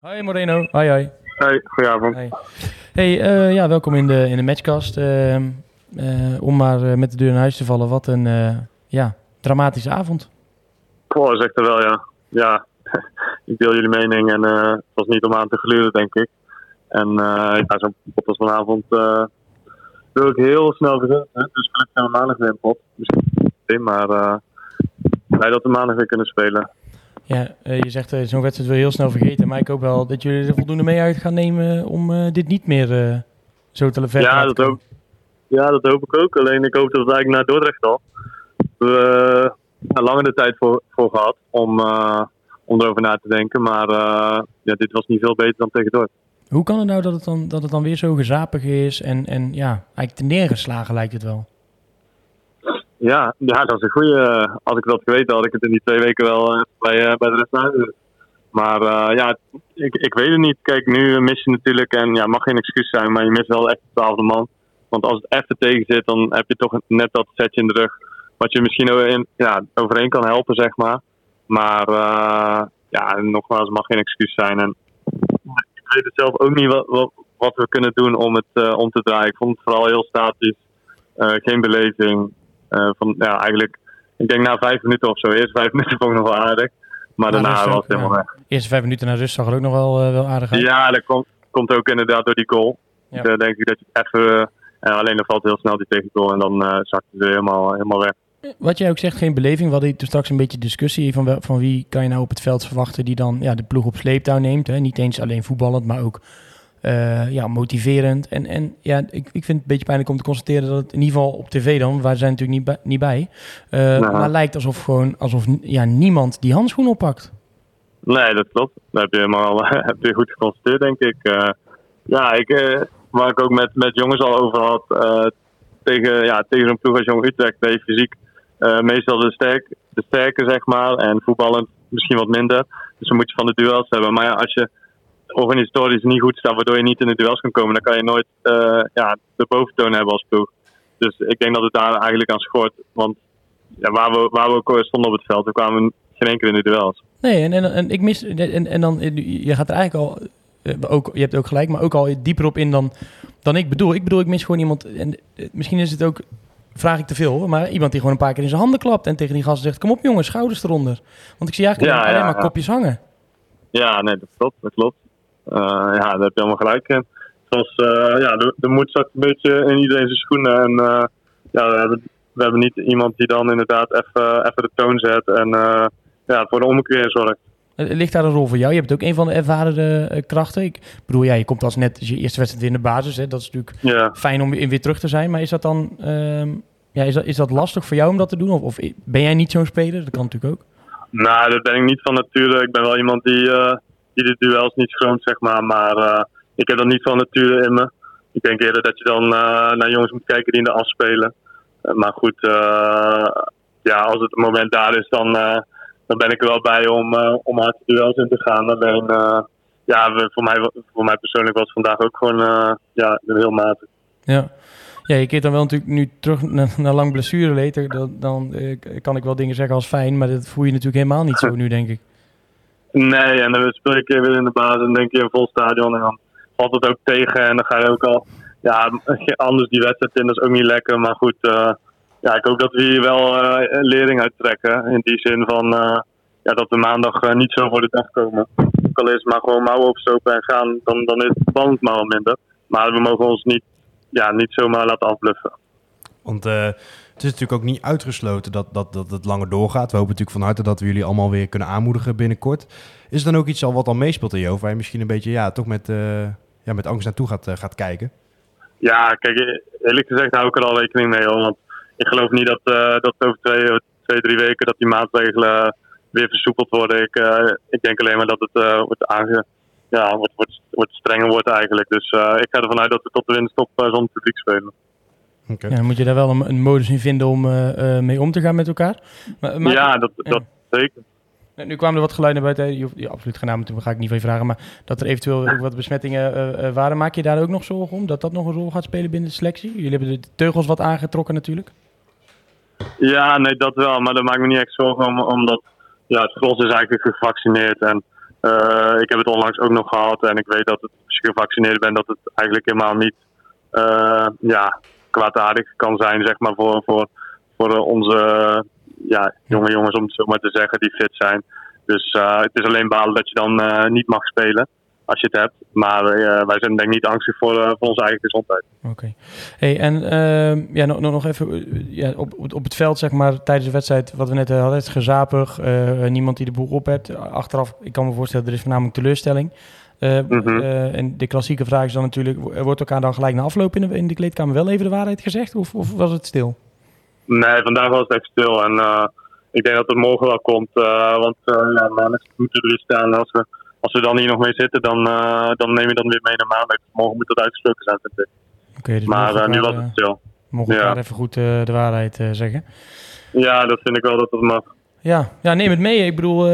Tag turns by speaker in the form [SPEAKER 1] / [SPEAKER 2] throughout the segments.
[SPEAKER 1] Hoi Moreno, hoi hoi.
[SPEAKER 2] Hey, goedenavond.
[SPEAKER 1] Hey, hey eh, ja, welkom in de, in de matchcast. Eh, eh, om maar eh, met de deur naar huis te vallen, wat een ja, dramatische avond.
[SPEAKER 2] Goh, zegt er wel, ja. Ja, ik deel jullie mening en het was niet om aan te gluren, denk ik. En ja, zo'n pot als vanavond wil ik heel snel vergeten. Dus gelukkig zijn we maandag weer een pot. Misschien maar blij dat we maandag weer kunnen spelen.
[SPEAKER 1] Ja, eh, je zegt eh, zo'n wedstrijd wil je heel snel vergeten. Maar ik hoop wel dat jullie er voldoende mee uit gaan nemen om eh, dit niet meer zo te ver te
[SPEAKER 2] Ja, dat hoop, ja, dat hoop ik ook. Alleen ik hoop dat het eigenlijk naar Dordrecht al. We hebben langer de tijd voor, voor gehad om, om erover na te denken. Maar ja, dit was niet veel beter dan tegen Dordrecht.
[SPEAKER 1] Hoe kan het nou dat het dan, dat het dan weer zo gezapig is en, en ja, eigenlijk te neergeslagen lijkt het wel?
[SPEAKER 2] Ja, ja, dat is een goede. Als ik dat geweten had, ik het in die twee weken wel eh, bij, eh, bij de rest uit. Maar eh, ja, ik, ik weet het niet. Kijk, nu mis je natuurlijk, en ja, mag geen excuus zijn, maar je mist wel echt de twaalfde man. Want als het even tegen zit, dan heb je toch net dat setje in de rug. Wat je misschien in, ja, overheen kan helpen, zeg maar. Maar eh, ja, nogmaals, mag geen excuus zijn. En ik weet het zelf ook niet wat, wat, we kunnen doen om het eh, om te draaien. Ik vond het vooral heel statisch. Eh, geen beleving. Eh, van, ja, eigenlijk, ik denk na vijf minuten of zo. Eerst vijf minuten vond ik nog wel aardig. Maar
[SPEAKER 1] Na
[SPEAKER 2] daarna was het helemaal weg.
[SPEAKER 1] Eerste vijf minuten naar rust zag er ook nog wel, eh, wel aardig uit.
[SPEAKER 2] Ja, dat komt, komt ook inderdaad door die goal.
[SPEAKER 1] Ja.
[SPEAKER 2] Dan denk ik dat je even... eh, alleen dan valt heel snel die tegengoal en dan eh zakt het weer helemaal, helemaal weg.
[SPEAKER 1] Wat jij ook zegt, geen beleving. We hadden toen straks een beetje discussie van, wel- van wie kan je nou op het veld verwachten die dan ja, de ploeg op sleeptouw neemt. Hè? Niet eens alleen voetballend, maar ook eh, ja, motiverend. En, en ja, ik, ik vind het een beetje pijnlijk om te constateren dat het in ieder geval op tv dan, wij zijn natuurlijk niet bij, niet bij eh,
[SPEAKER 2] Nou.
[SPEAKER 1] maar lijkt alsof gewoon alsof ja, niemand die handschoen oppakt.
[SPEAKER 2] Nee, dat klopt. Dat heb je helemaal heb je goed geconstateerd, denk ik. Eh, ja, ik, waar ik ook met, met jongens al over had. tegen, ja, tegen zo'n ploeg als Jong Utrecht ben je fysiek meestal de, sterk, de sterke, zeg maar. En voetballend misschien wat minder. Dus dan moet je van de duels hebben. Maar ja, als je organisatorisch niet goed staat, waardoor je niet in de duels kan komen, dan kan je nooit eh, ja, de boventoon hebben als ploeg. Dus ik denk dat het daar eigenlijk aan schort. Want ja, waar, we, waar we ook stonden op het veld, we kwamen geen enkele in de duels.
[SPEAKER 1] Nee, en, en, en ik mis. En, en dan, je gaat er eigenlijk al. eh, Ook, je hebt ook gelijk, maar ook al dieper op in dan, dan ik bedoel. Ik bedoel, ik mis gewoon iemand. En eh, misschien is het ook. Vraag ik te veel, maar iemand die gewoon een paar keer in zijn handen klapt. En tegen die gasten zegt: Kom op, jongens, schouders eronder. Want ik zie eigenlijk
[SPEAKER 2] Ja,
[SPEAKER 1] alleen
[SPEAKER 2] ja,
[SPEAKER 1] maar kopjes hangen.
[SPEAKER 2] Ja, nee, dat klopt. Dat klopt. Eh, ja, daar heb je helemaal gelijk in. Zoals, eh, ja, de, de moed zat een beetje in iedereen zijn schoenen. En eh, ja, we hebben, we hebben niet iemand die dan inderdaad even, even de toon zet en ja, voor de ommekeer zorgt.
[SPEAKER 1] Ligt daar een rol voor jou? Je bent ook een van de ervaren krachten. Ik bedoel, ja, je komt als net je eerste wedstrijd weer in de basis. Hè. Dat is natuurlijk fijn om weer terug te zijn. Maar is dat dan. ehm, ja, is, dat, is dat lastig voor jou om dat te doen? Of, of ben jij niet zo'n speler? Dat kan natuurlijk ook.
[SPEAKER 2] Nou, dat ben ik niet van nature. Ik ben wel iemand die, die de duels niet schroomt, zeg maar. Maar eh, ik heb dat niet van nature in me. Ik denk eerder dat je dan eh, naar jongens moet kijken die in de afspelen. Eh, maar goed, ja, als het moment daar is, dan, dan ben ik er wel bij om, om hard duels in te gaan. Alleen, ja, voor mij, voor mij persoonlijk was het vandaag ook gewoon ja, heel matig.
[SPEAKER 1] Ja. Ja, je keert dan wel natuurlijk nu terug naar, lang blessureleed. Dan, dan eh, kan ik wel dingen zeggen als fijn, maar dat voel je natuurlijk helemaal niet zo nu, denk ik.
[SPEAKER 2] Nee, en dan speel je een keer weer in de basis en denk je een vol stadion en dan valt het ook tegen en dan ga je ook al ja, anders die wedstrijd in, dat is ook niet lekker. Maar goed, eh, ja, ik hoop dat we hier wel een lering uit trekken. In die zin van eh, ja, dat we maandag niet zo voor de dag komen. Ook al is maar gewoon mouwen opstopen en gaan, dan, dan is het balans maar wel minder. Maar we mogen ons niet, ja, niet zomaar laten afbluffen.
[SPEAKER 3] Want is natuurlijk ook niet uitgesloten dat, dat, dat het langer doorgaat. We hopen natuurlijk van harte dat we jullie allemaal weer kunnen aanmoedigen binnenkort. Is er dan ook iets al wat al meespeelt in je hoofd, waar je misschien een beetje ja, toch met, eh, ja, met angst naartoe gaat, eh, gaat kijken?
[SPEAKER 2] Ja, kijk, eerlijk gezegd hou ik er al rekening mee. Want ik geloof niet dat, eh, dat over twee, twee, drie weken dat die maatregelen weer versoepeld worden. Ik, ik denk alleen maar dat het wordt, aange, ja, wordt, wordt, wordt strenger wordt eigenlijk. Dus ik ga ervan uit dat we tot de winststop uh, zonder publiek spelen.
[SPEAKER 1] Ja, dan moet je daar wel een, een modus in vinden om eh, eh, mee om te gaan met elkaar. Maar, maar-
[SPEAKER 2] ja, dat, dat zeker.
[SPEAKER 1] Nu kwamen er wat geluiden buiten. Je hoeft je absoluut geen naam te ga ik niet van je vragen. Maar dat er eventueel ook wat besmettingen eh, eh, waren. Maak je daar ook nog zorgen om? Dat dat nog een rol gaat spelen binnen de selectie? Jullie hebben de teugels wat aangetrokken natuurlijk.
[SPEAKER 2] Ja, nee, dat wel. Maar daar maak ik me niet echt zorgen om. Omdat ja, het gros is eigenlijk gevaccineerd. En ik heb het onlangs ook nog gehad en ik weet dat het, als je gevaccineerd bent, dat het eigenlijk helemaal niet ja, kwaadaardig kan zijn, zeg maar, voor, voor, voor onze ja, jonge jongens, om het zo maar te zeggen, die fit zijn. Dus het is alleen balen dat je dan niet mag spelen als je het hebt. Maar uh, wij zijn denk ik niet angstig voor, uh, voor onze eigen gezondheid.
[SPEAKER 1] Oké. Hey, en uh, ja, nog, nog even eh, ja, op, op het veld, zeg maar, tijdens de wedstrijd, wat we net hadden, het gezapig, niemand die de boel op hebt. Achteraf, ik kan me voorstellen, er is voornamelijk teleurstelling. Mm en de klassieke vraag is dan natuurlijk, wordt elkaar dan gelijk na afloop in de, in de kleedkamer wel even de waarheid gezegd? Of, of was het stil?
[SPEAKER 2] Nee, vandaag was het echt stil. En ik denk dat het morgen wel komt. want ja, maandag moeten er staan als we als we dan hier nog mee zitten, dan, dan neem je dan weer mee naar maandag. Morgen moet dat uitgesproken zijn, vind ik.
[SPEAKER 1] Okay, dus
[SPEAKER 2] maar nu was het stil.
[SPEAKER 1] Mogen we ja. even goed de waarheid zeggen?
[SPEAKER 2] Ja, dat vind ik wel dat dat mag.
[SPEAKER 1] Ja, ja neem het mee. Ik bedoel,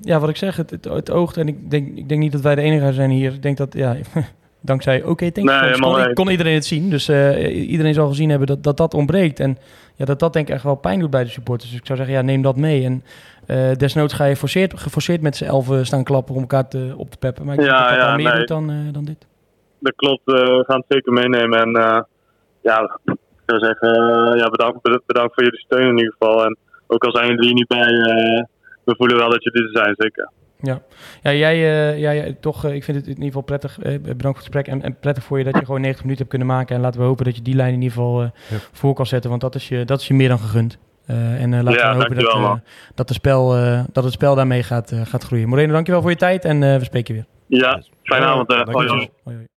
[SPEAKER 1] ja, wat ik zeg, het, het, het, oogt. En ik denk, ik denk niet dat wij de enige zijn hier. Ik denk dat, ja, dankzij oké, okay, denk
[SPEAKER 2] nee,
[SPEAKER 1] kon, kon, iedereen het zien. Dus iedereen zal gezien hebben dat, dat dat ontbreekt. En ja, dat dat denk ik echt wel pijn doet bij de supporters. Dus ik zou zeggen, ja, neem dat mee. En uh, desnoods ga je geforceerd, geforceerd met z'n elfen staan klappen om elkaar te, op te peppen. Maar ik ja, denk dat dat ja, meer nee. doet dan, dan dit.
[SPEAKER 2] Dat klopt, we gaan het zeker meenemen. En ja, ik zou zeggen, ja, bedankt, bedankt voor jullie steun in ieder geval. En ook al zijn jullie er niet bij, we voelen wel dat jullie er zijn, zeker.
[SPEAKER 1] Ja, ja jij, uh, jij toch, uh, ik vind het in ieder geval prettig. Uh, bedankt voor het gesprek. En, en, prettig voor je dat je gewoon 90 minuten hebt kunnen maken. En laten we hopen dat je die lijn in ieder geval ja. voor kan zetten. Want dat is je, dat is je meer dan gegund. en laten
[SPEAKER 2] ja,
[SPEAKER 1] we hopen dat, dat, de spel, dat het spel daarmee gaat, gaat groeien. Moreno, dankjewel voor je tijd en we spreken je weer.
[SPEAKER 2] Ja, fijne avond. hoi, hoi. hoi.